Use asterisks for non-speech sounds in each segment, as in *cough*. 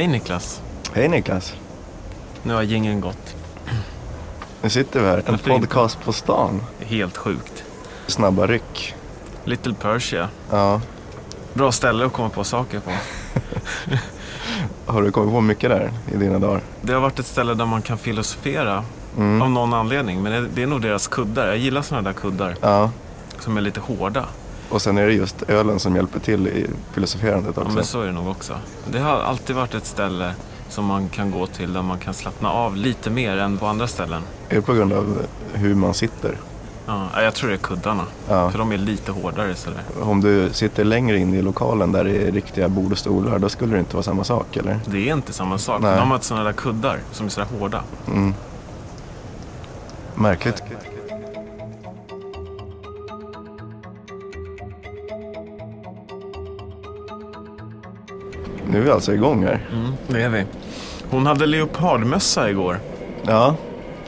Hej Niklas. Hej Niklas. Nu har gingen gått. Nu sitter vi här. En Varför inte? podcast på stan. Helt sjukt. Snabba ryck. Little Persia. Ja. Bra ställe att komma på saker på. *laughs* Har du kommit på mycket där i dina dagar? Det har varit ett ställe där man kan filosofera Mm. av någon anledning. Men det- det är nog deras kuddar. Jag gillar sådana där kuddar Ja. som är lite hårda. Och sen är det just ölen som hjälper till i filosoferandet Ja, också. men så är det nog också. Det har alltid varit ett ställe som man kan gå till där man kan slappna av lite mer än på andra ställen. Är det på grund av hur man sitter? Ja, jag tror det är kuddarna. Ja. För de är lite hårdare sådär. Om du sitter längre in i lokalen där det är riktiga bord och stolar, då skulle det inte vara samma sak eller? Det är inte samma sak. Nej. De har sådana där kuddar som är sådär hårda. Mm. Märkligt. Nu är vi alltså igång här. Mm, det är vi. Hon hade leopardmössa igår. Ja,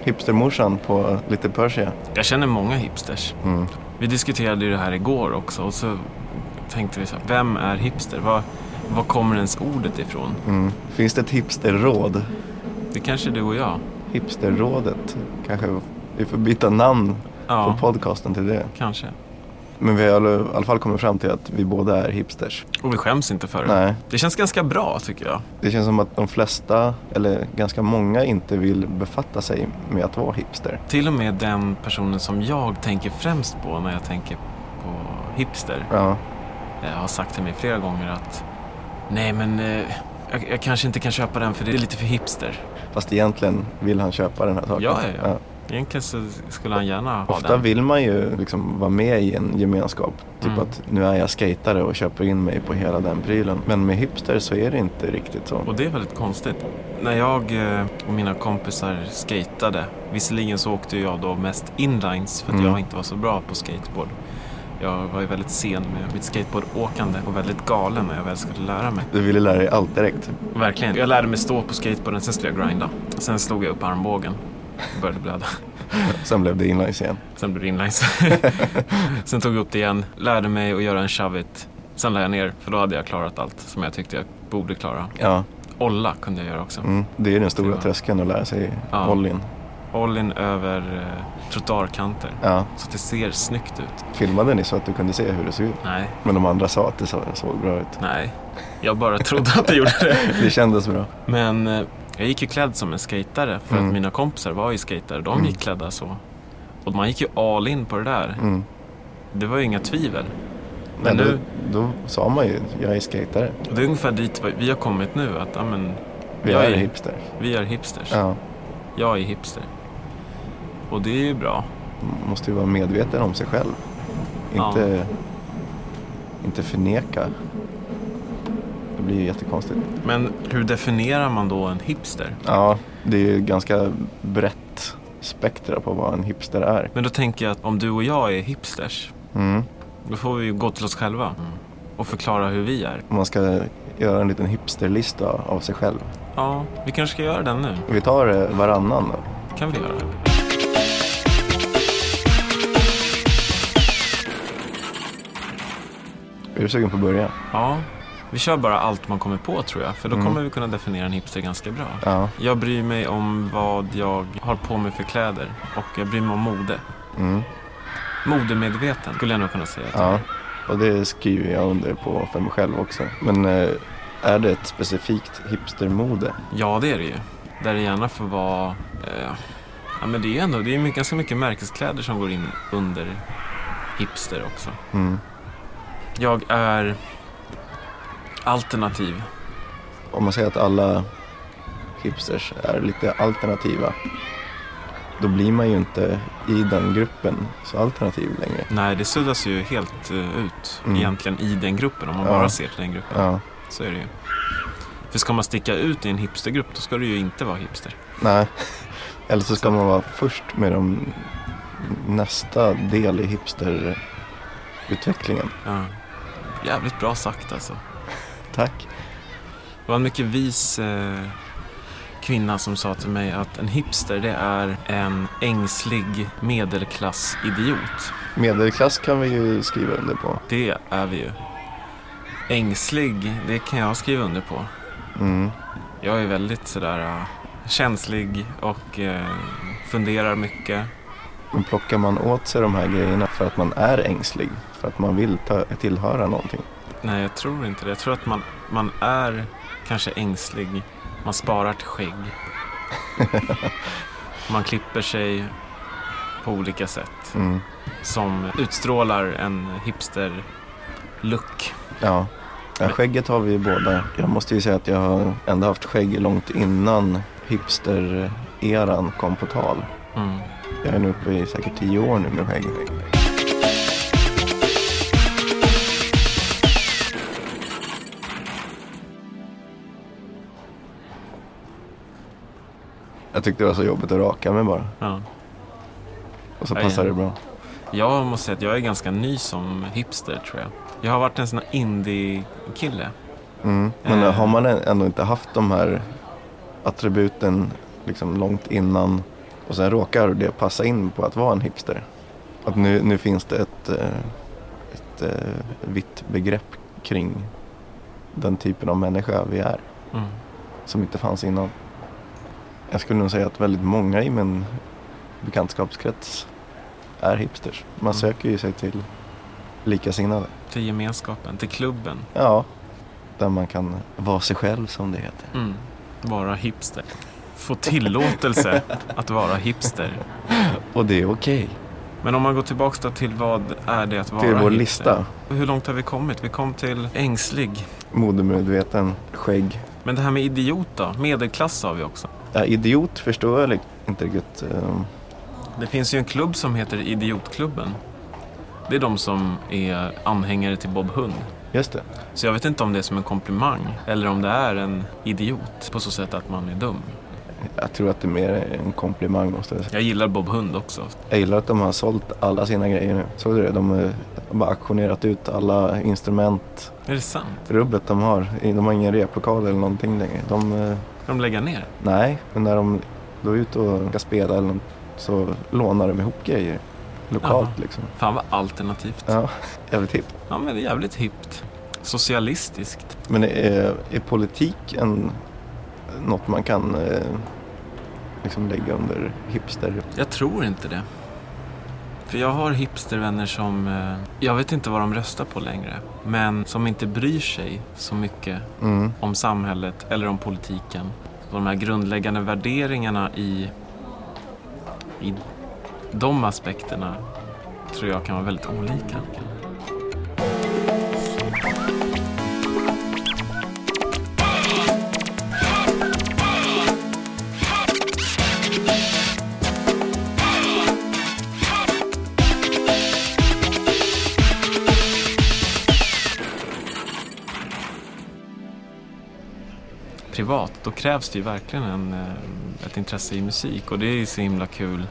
hipstermorsan på lite Persia. Jag känner många hipsters. Mm. Vi diskuterade ju det här igår också och så tänkte vi så här, vem är hipster? Var, var kommer ens ordet ifrån? Mm. Finns det ett hipsterråd? Det kanske du och jag. Hipsterrådet. Kanske vi får byta namn Ja, på podcasten till det. kanske. Men vi har i alla fall kommit fram till att vi båda är hipsters. Och vi skäms inte för det. Nej, Det känns ganska bra tycker jag. det känns som att de flesta, eller ganska många, inte vill befatta sig med att vara hipster. Till och med den personen som jag tänker främst på när jag tänker på hipster Ja, Jag har sagt till mig flera gånger att nej men eh, jag, jag kanske inte kan köpa den för det är lite för hipster. fast egentligen vill han köpa den här saken. Ja, ja, ja. Egentligen så skulle han gärna ha Ofta den. vill man ju liksom vara med i en gemenskap. Typ Mm. att nu är jag skatare och köper in mig på hela den prylen. Men med hipster så är det inte riktigt så. Och det är väldigt konstigt. När jag eh, och mina kompisar skatade, visserligen så åkte jag då mest inlines för att Mm. jag inte var så bra på skateboard. Jag var ju väldigt sen med mitt skateboardåkande och väldigt galen när jag väl skulle lära mig. Du ville lära dig allt direkt. Verkligen. Jag lärde mig stå på skateboarden, sen skulle jag grinda. Sen slog jag upp armbågen började blöda. *laughs* Sen blev det inlines igen. Sen blev det inlines. *laughs* sen tog jag upp det igen, lärde mig att göra en shove-it. Sen lade jag ner, för då hade jag klarat allt som jag tyckte jag borde klara. Ja, Olla kunde jag göra också. mm. det är den stora var- tröskeln att lära sig Ja. ollin. Ollin över eh, trottoarkanter. Ja. Så att det ser snyggt ut. Filmade ni så att du kunde se hur det såg ut? Nej, Men de andra sa att det så- såg bra ut. nej. Jag bara trodde att det gjorde det. *laughs* Det kändes bra. Men eh, jag gick ju klädd som en skatare för Mm. att mina kompisar var ju skatare. De Mm. gick klädda så. Och man gick ju all in på det där. Mm. Det var ju inga tvivel. Men Men då, nu, då sa man ju, jag är skatare. det är ungefär dit vi har kommit nu. Att ja, men, Vi är är- hipster. vi är hipsters. Ja. Jag är hipster. Och det är ju bra. Man måste ju vara medveten om sig själv. Ja. Inte, inte förneka. Det blir ju jättekonstigt. Men hur definierar man då en hipster? Ja, det är ju ganska brett spektra på vad en hipster är. Men då tänker jag att om du och jag är hipsters, Mm. då får vi ju gå till oss själva och förklara hur vi är. Man ska göra en liten hipsterlista av sig själv. Ja, vi kanske ska göra den nu. Vi tar eh, varannan då. kan vi göra. Är du sugen på att börja? Ja, vi kör bara allt man kommer på tror jag. För då Mm. kommer vi kunna definiera en hipster ganska bra. Ja. Jag bryr mig om vad jag har på mig för kläder och jag bryr mig om mode. Mm. Modemedveten skulle jag nog kunna säga Ja. Och det skriver jag under på för mig själv också. Men eh, är det ett specifikt hipstermode? Ja, det är det ju. Där det gärna får vara... Eh, ja, men det är ändå det är mycket- ganska mycket märkeskläder som går in under hipster också. Mm. Jag är alternativ. Om man säger att alla hipsters är lite alternativa. Då blir man ju inte i den gruppen så alternativ längre. Nej, det suddas ju helt eh, ut Mm. egentligen i den gruppen om man Ja. bara ser till den gruppen. Ja, Så är det ju. För ska man sticka ut i en hipstergrupp då ska du ju inte vara hipster. nej. *laughs* Eller så ska man vara först med de nästa del i hipsterutvecklingen. Ja. Jävligt bra sagt alltså. Tack. Det var en mycket vis eh, kvinna som sa till mig att en hipster det är en ängslig medelklassidiot. Medelklass kan vi ju skriva under på. Det är vi ju. Ängslig, det kan jag skriva under på. Mm. Jag är väldigt sådär uh, känslig och uh, funderar mycket. Men plockar man åt sig de här grejerna för att man är ängslig? För att man vill tillhöra någonting? Nej, jag tror inte det. Jag tror att man, man är kanske ängslig. Man sparar till skägg. *laughs* man klipper sig på olika sätt. Mm. Som utstrålar en hipster-look. Ja. ja, skägget har vi ju båda. Jag måste ju säga att jag har ändå haft skägg långt innan hipster-eran kom på tal. Mm. Jag är nu uppe i säkert tio år nu med skägg. Jag tyckte det var så jobbigt att raka mig bara. Ja. Och så ja. det bra. Jag måste säga att jag är ganska ny som hipster tror jag. Jag har varit en sån här indie-kille. Mm. Men Eh. har man ändå inte haft de här attributen liksom långt innan och sen råkar det passa in på att vara en hipster. Att nu, nu finns det ett, eh, ett eh, vitt begrepp kring den typen av människa vi är Mm. som inte fanns innan. Jag skulle nog säga att väldigt många i min bekantskapskrets är hipsters. Man Mm. söker ju sig till likasinnade. Till gemenskapen, till klubben. Ja, där man kan vara sig själv som det heter. Mm. Vara hipster. Få tillåtelse *laughs* att vara hipster. Och det är okej. Men om man går tillbaka till vad är det att vara Till vår hipster? lista. Hur långt har vi kommit? Vi kom till ängslig. Modemedveten, skägg. Men det här med idiot då? Medelklass har vi också. Ja, idiot förstår jag inte riktigt. ehm, Det finns ju en klubb som heter Idiotklubben. Det är de som är anhängare till Bob Hund. Just det. Så jag vet inte om det är som en komplimang eller om det är en idiot på så sätt att man är dum. Jag tror att det är mer en komplimang måste jag säga. Jag gillar Bob Hund också. Jag gillar att de har sålt alla sina grejer nu. Såg du det? De har bara auktionerat ut alla instrument. Är det sant? Rubbet de har. De har ingen replokal eller någonting längre. De, eh, De lägger ner? nej, men när de då är ute och ska spela eller något, så lånar de ihop grejer. Lokalt Jaha. liksom. Fan vad alternativt. Ja, *laughs* jävligt hippt. Ja men det är jävligt hippt. Socialistiskt. Men är, är politik en, något man kan eh, liksom lägga under hipster? Jag tror inte det. För jag har hipstervänner som, eh, jag vet inte vad de röstar på längre, men som inte bryr sig så mycket Mm. om samhället eller om politiken. Så de här grundläggande värderingarna i, i de aspekterna tror jag kan vara väldigt olika. Privat, då krävs det ju verkligen en, eh, ett intresse i musik och det är ju så himla kul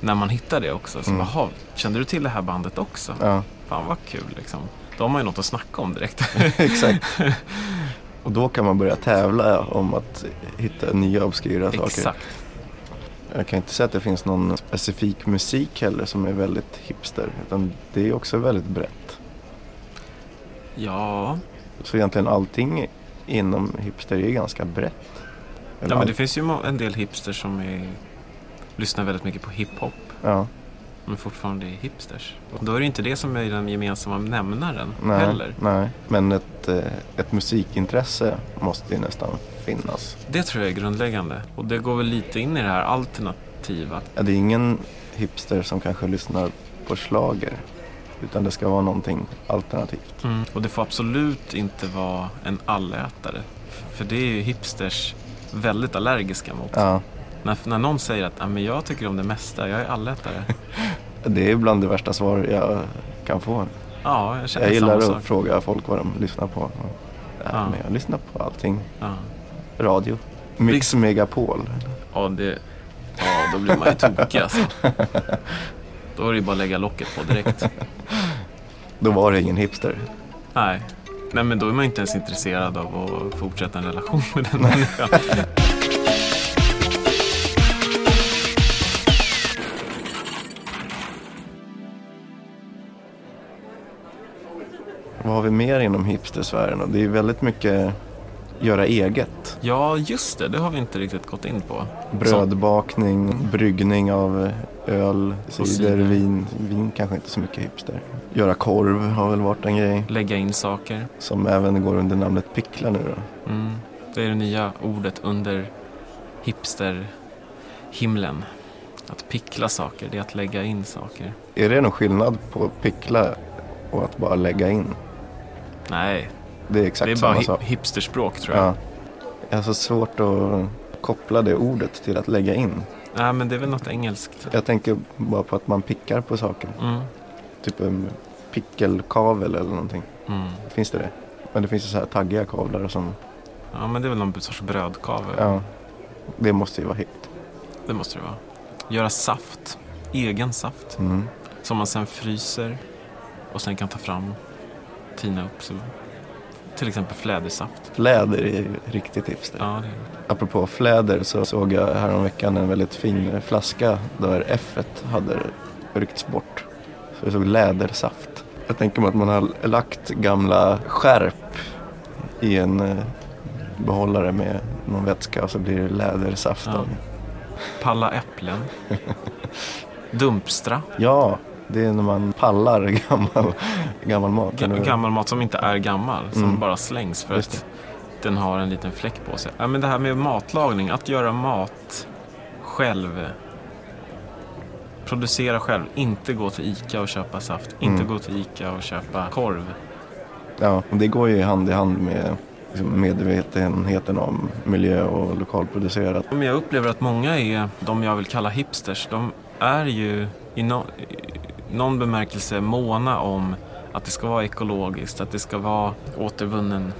när man hittar det också. Så Mm. bara, kände du till det här bandet också? Ja, Fan vad kul liksom. Då har man ju något att snacka om direkt. *laughs* *laughs* exakt. Och då kan man börja tävla om att hitta nya obskyra saker. Exakt. Jag kan inte säga att det finns någon specifik musik heller som är väldigt hipster. Utan det är också väldigt brett. Ja, Så egentligen allting inom hipster är ganska brett. Eller ja men det finns ju en del hipsters som är, lyssnar väldigt mycket på hiphop. ja, Men fortfarande är hipsters. Och då är det inte det som är den gemensamma nämnaren nej, heller. nej. Men ett, eh, ett musikintresse måste ju nästan finnas. Det tror jag är grundläggande. Och det går väl lite in i det här alternativa. Ja, det är ingen hipster som kanske lyssnar på slager Utan det ska vara någonting alternativt. Mm. Och det får absolut inte vara en allätare. För det är ju hipsters väldigt allergiska mot. Ja, När, när någon säger att ah, men jag tycker om det mesta, jag är allätare. *laughs* det är bland det värsta svar jag kan få. Ja, jag Jag gillar att sak. fråga folk vad de lyssnar på. Ja, Ja. Men jag lyssnar på allting. Ja. Radio. Mix Megapol. Ja, det, ja, då blir man ju tokig alltså. *laughs* Då är det ju bara att lägga locket på direkt. *laughs* Då var det ingen hipster. Nej. Nej, men då är man inte ens intresserad av att fortsätta en relation med den *laughs* människan. Vad har vi mer inom hipstersfären? Det är väldigt mycket göra eget. Ja, just det. Det har vi inte riktigt gått in på. Brödbakning, bryggning av öl, cider, vin. Vin kanske inte så mycket hipster. Göra korv har väl varit en grej. Lägga in saker. Som även går under namnet pickla nu då. Mm. Det är det nya ordet under hipsterhimlen. Att pickla saker, det är att lägga in saker. Är det någon skillnad på pickla och att bara lägga in? Nej, Det är exakt det är samma bara sak. hi- hipsterspråk tror jag. Ja. Jag har så svårt att koppla det ordet till att lägga in. Nej, men det är väl något engelskt. Jag tänker bara på att man pickar på saker. Mm. Typ en pickelkavel eller någonting. Mm. Finns det det? Men det finns ju så här taggiga kavlar som, Ja, men det är väl någon sorts brödkave. ja, det måste ju vara hippt. Det måste det vara. Göra saft. Egen saft. Mm. Som man sen fryser och sen kan ta fram, tina upp. Så. Till exempel flädersaft. Fläder är ju riktigt hipster. Ja, det är det. Apropå fläder så såg jag häromveckan en väldigt fin flaska där F hade ryckts bort. Så det såg lädersaft. Jag tänker mig att man har lagt gamla skärp i en eh, behållare med någon vätska och så blir det lädersaft Ja. Palla äpplen. *laughs* Dumpstra. Ja, det är när man pallar gammal, gammal mat. Ga- Gammal mat som inte är gammal. Som Mm. bara slängs för Just att den har en liten fläck på sig. Ja, men det här med matlagning. Att göra mat själv. Producera själv. Inte gå till ICA och köpa saft. Inte Mm. gå till ICA och köpa korv. Ja, och det går ju hand i hand med liksom, medvetenheten om miljö och lokalproducerat. Men jag upplever att många är de jag vill kalla hipsters. De är ju i, no, i någon bemärkelse måna om att det ska vara ekologiskt, att det ska vara återvunnen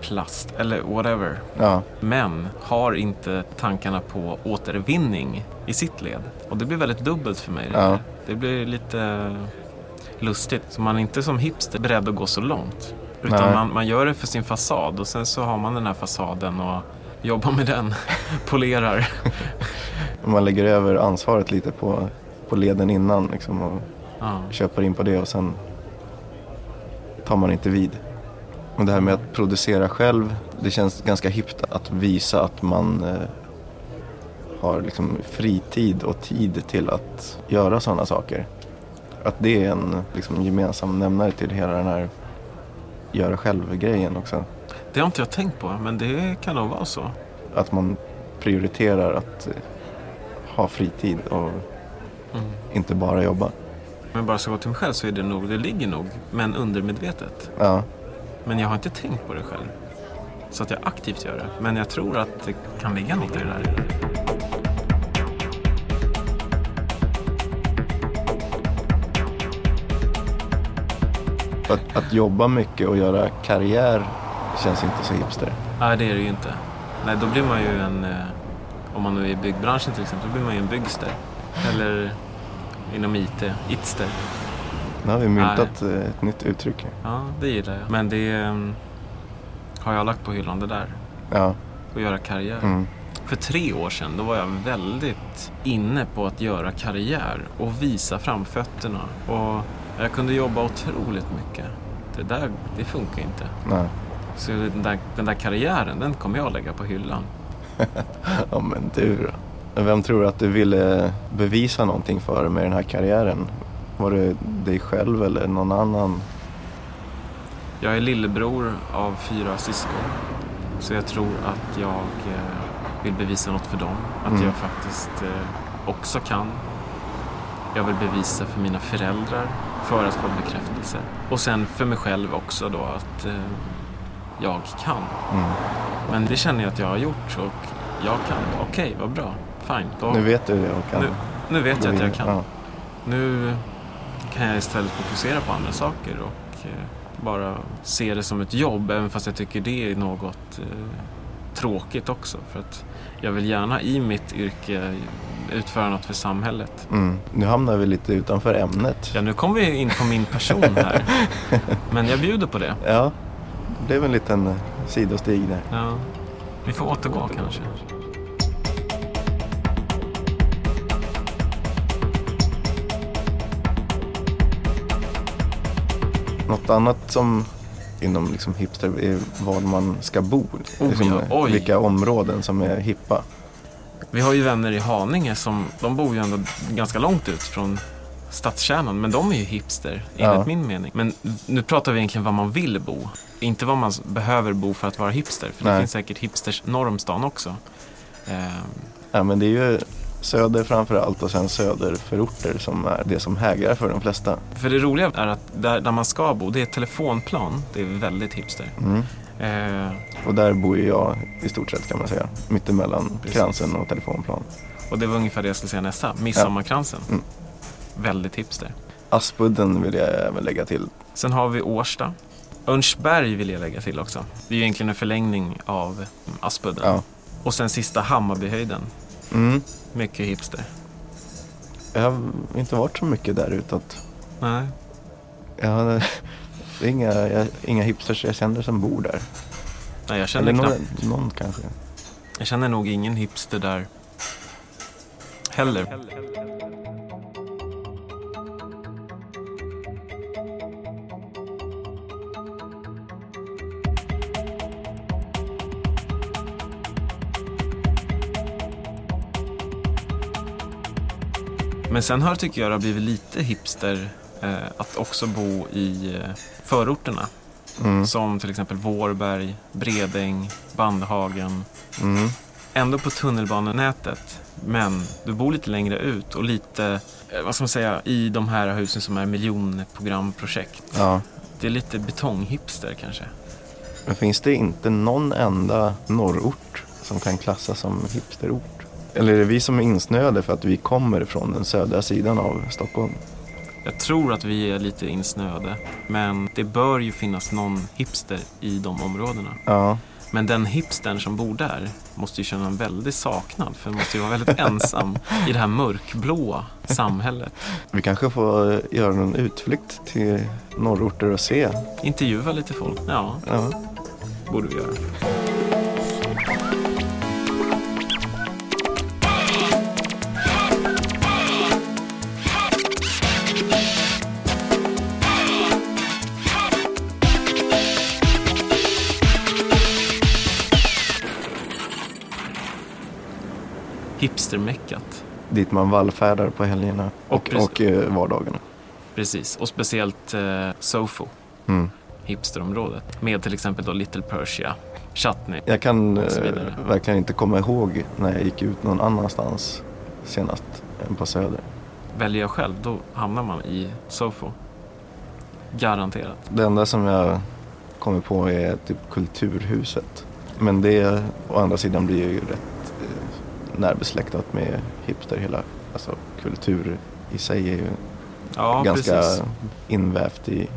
plast eller whatever. Ja, Men har inte tankarna på återvinning i sitt led. Och det blir väldigt dubbelt för mig. Det, Ja. det blir lite lustigt. Så man är inte som hipster beredd att gå så långt. Utan Nej. man, man gör det för sin fasad och sen så har man den här fasaden och jobbar med den, *laughs* polerar. *laughs* man lägger över ansvaret lite på, på leden innan liksom, och Ja. köper in på det och sen tar man inte vid. Och det här med att producera själv, det känns ganska hippt att visa att man eh, har liksom fritid och tid till att göra sådana saker. Att det är en liksom, gemensam nämnare till hela den här göra själv-grejen också. Det har inte jag tänkt på, men det kan nog vara så. Att man prioriterar att eh, ha fritid och Mm. inte bara jobba. Men bara så gå till mig själv så är det nog, det ligger nog, men undermedvetet. Ja, Men jag har inte tänkt på det själv. Så att jag aktivt gör det. Men jag tror att det kan ligga något i det där. att, att jobba mycket och göra karriär känns inte så hipster. Nej, det är det ju inte. Nej, då blir man ju en... eh, Om man nu är i byggbranschen till exempel, då blir man ju en byggster. Eller inom IT, itster. Nu har vi myntat eh, ett nytt uttryck. Ja, det gillar jag. Men det eh, har jag lagt på hyllan, det där. Ja, Att göra karriär. mm. För tre år sedan då var jag väldigt inne på att göra karriär och visa framfötterna. Och jag kunde jobba otroligt mycket. Det där, det funkar inte. nej. Så den där, den där karriären, den kommer jag lägga på hyllan. *laughs* Ja men du då? Vem tror du att du ville bevisa någonting för med den här karriären? Var det dig själv eller någon annan? Jag är lillebror av fyra syskon. Så jag tror att jag eh, vill bevisa något för dem. Att Mm. jag faktiskt eh, också kan. Jag vill bevisa för mina föräldrar för att få bekräftelse. Och sen för mig själv också då att eh, jag kan. Mm. Men det känner jag att jag har gjort och jag kan. Okej, vad bra. Fine. Då, Nu vet du det och kan nu, nu vet jag att jag kan. Ja. Nu kan jag istället fokusera på andra saker och eh, bara se det som ett jobb. Även fast jag tycker det är något eh, tråkigt också. För att jag vill gärna i mitt yrke utföra något för samhället. Mm. Nu hamnar vi lite utanför ämnet. Ja, nu kommer vi in på min person här. *laughs* Men jag bjuder på det. Ja, det blev en liten sidostig där. Ja, vi får återgå kanske. Något annat som inom liksom hipster är var man ska bo. Oh, liksom. Oj. vilka områden som är hippa. Vi har ju vänner i Haninge som, de bor ju ändå ganska långt ut från stadskärnan, men de är ju hipster enligt Ja. min mening. Men nu pratar vi egentligen var man vill bo, inte var man behöver bo för att vara hipster. För det Nej. finns säkert hipsters norr om stan också. Ehm, Ja, men det är ju söder framför allt och sen söderförorter som är det som hägrar för de flesta. för det roliga är att där, där man ska bo, det är telefonplan. Det är väldigt hipster. Mm. Ehm, Och där bor ju jag i stort sett kan man säga. Mittemellan Precis. kransen och telefonplan. och det var ungefär det jag skulle säga nästa, midsommarkransen. Mm. Väldigt hipster. Aspudden vill jag även lägga till. Sen har vi Årsta. Örnsberg vill jag lägga till också. Det är ju egentligen en förlängning av Aspudden. Ja. Och sen sista Hammarbyhöjden. Mm. Mycket hipster. Jag har inte varit så mycket där utåt. Nej. Jag har, det är inga, jag, inga hipsters jag känner som bor där. Nej, jag känner Eller knappt. någon, någon kanske. Jag känner nog ingen hipster där heller. Men sen har tycker jag det har blivit lite hipster eh, att också bo i eh, förorterna. Mm. Som till exempel Vårberg, Bredäng, Bandhagen. Mm. Ändå på tunnelbanenätet. Men du bor lite längre ut och lite, eh, vad ska man säga, i de här husen som är miljonprogramprojekt. Ja. Det är lite betonghipster kanske. Men finns det inte någon enda norrort som kan klassas som hipsterort? Eller är det vi som är insnöade för att vi kommer från den södra sidan av Stockholm? Jag tror att vi är lite insnöade. Men det bör ju finnas någon hipster i de områdena. Ja, Men den hipstern som bor där måste ju känna en väldig saknad. För den måste ju vara väldigt *laughs* ensam i det här mörkblåa samhället. vi kanske får eh, göra någon utflykt till norrorter och se. Intervjua lite folk. Ja, Ja. borde vi göra. Hipstermeckat. Dit man vallfärdar på helgerna Och och, precis. och, eh, vardagarna. Precis, och speciellt eh, Sofo, Mm. hipsterområdet. Med till exempel då Little Persia, Chutney. Jag kan eh, verkligen inte komma ihåg när jag gick ut någon annanstans senast än på Söder. Väljer jag själv, då hamnar man i Sofo. Garanterat. Det enda som jag kommer på är typ Kulturhuset. Men det å andra sidan blir ju rätt närbesläktat med hipster. Hela, alltså kultur i sig är ju Ja, ganska precis. invävt i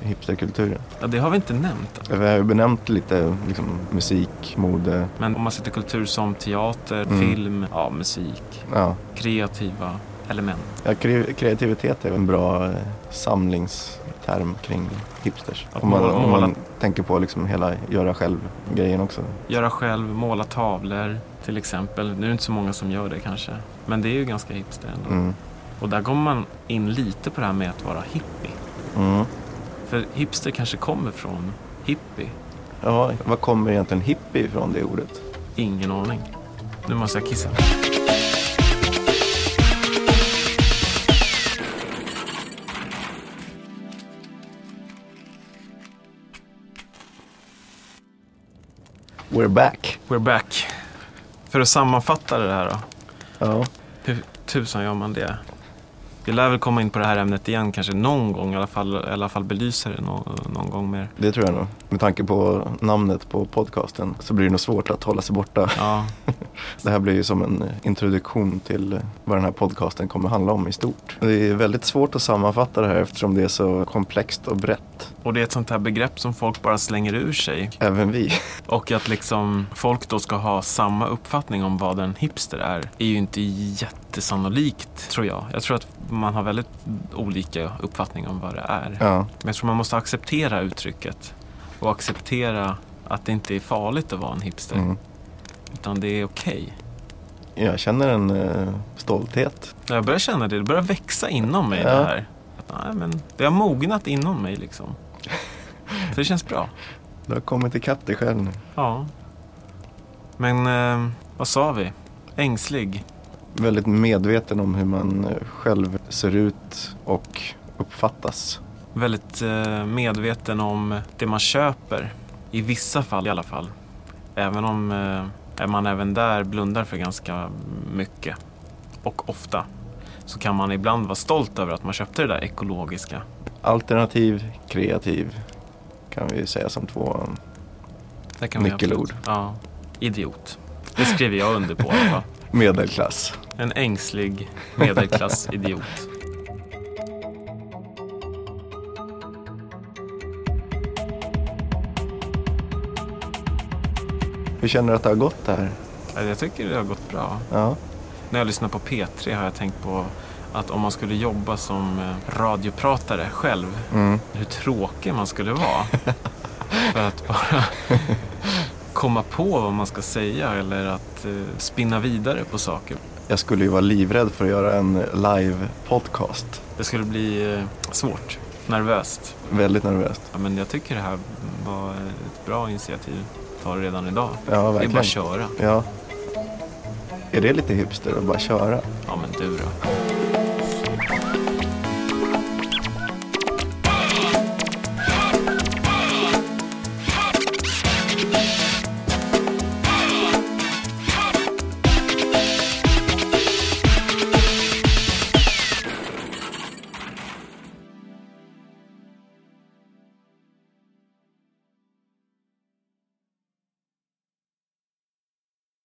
hipsterkulturen. Ja, det har vi inte nämnt. Vi har ju benämnt lite liksom, musik, mode, Men om man sätter kultur som teater, Mm. film, ja, musik, ja. kreativa element. ja kre- kreativitet är en bra eh, samlingsterm kring hipsters. Att Om man, måla- om man måla- tänker på liksom hela göra själv-grejen också. Göra själv, måla tavlor till exempel. Nu är det inte så många som gör det kanske. Men det är ju ganska hipster ändå. Mm. Och där kommer man in lite på det här med att vara hippie. Mm. För hipster kanske kommer från hippie. Ja, var kommer egentligen hippie ifrån det ordet? Ingen aning. Nu måste jag kissa. We're back. We're back. För att sammanfatta det här då. Ja, Hur tusan gör man det? Vi lär väl komma in på det här ämnet igen kanske någon gång. I alla fall, i alla fall belysa det någon, någon gång mer. det tror jag nog. Med tanke på namnet på podcasten så blir det nog svårt att hålla sig borta. Ja, *laughs* Det här blir ju som en introduktion till vad den här podcasten kommer handla om i stort. Det är väldigt svårt att sammanfatta det här eftersom det är så komplext och brett. och det är ett sånt här begrepp som folk bara slänger ur sig. Även vi. *laughs* Och att liksom folk då ska ha samma uppfattning om vad en hipster är, är ju inte jättesannolikt, tror jag. Jag tror att man har väldigt olika uppfattning om vad det är. Ja, Men jag tror man måste acceptera uttrycket och acceptera att det inte är farligt att vara en hipster. mm. Utan det är okej. Jag känner en eh, stolthet. Jag börjar känna det, det börjar växa inom mig Ja. det här. Nej, men det har mognat inom mig liksom. *laughs* det känns bra. Du har kommit ikapp dig själv nu. Ja. Men eh, vad sa vi? Ängslig. Väldigt medveten om hur man eh, själv ser ut och uppfattas. Väldigt eh, medveten om det man köper. I vissa fall i alla fall. Även om eh, man även där blundar för ganska mycket. Och ofta. Så kan man ibland vara stolt över att man köpte det där ekologiska. Alternativ, kreativ kan vi säga som två Nyckelord. Ja. Idiot. Det skriver jag under på i alla fall. Medelklass. En ängslig medelklass-idiot. *laughs* Hur känner du att det har gått det här? Jag tycker det har gått bra. Ja, När jag lyssnar på P3 har jag tänkt på att om man skulle jobba som eh, radiopratare själv, mm. hur tråkig man skulle vara. *laughs* För att bara komma på vad man ska säga eller att eh, spinna vidare på saker. jag skulle ju vara livrädd för att göra en live-podcast. Det skulle bli eh, svårt, nervöst. Väldigt nervöst. Ja, men jag tycker det här var ett bra initiativ. Ta det redan idag. Ja, Det är bara verkligen. att köra. Ja. Är det lite hipster att bara köra? Ja men du då.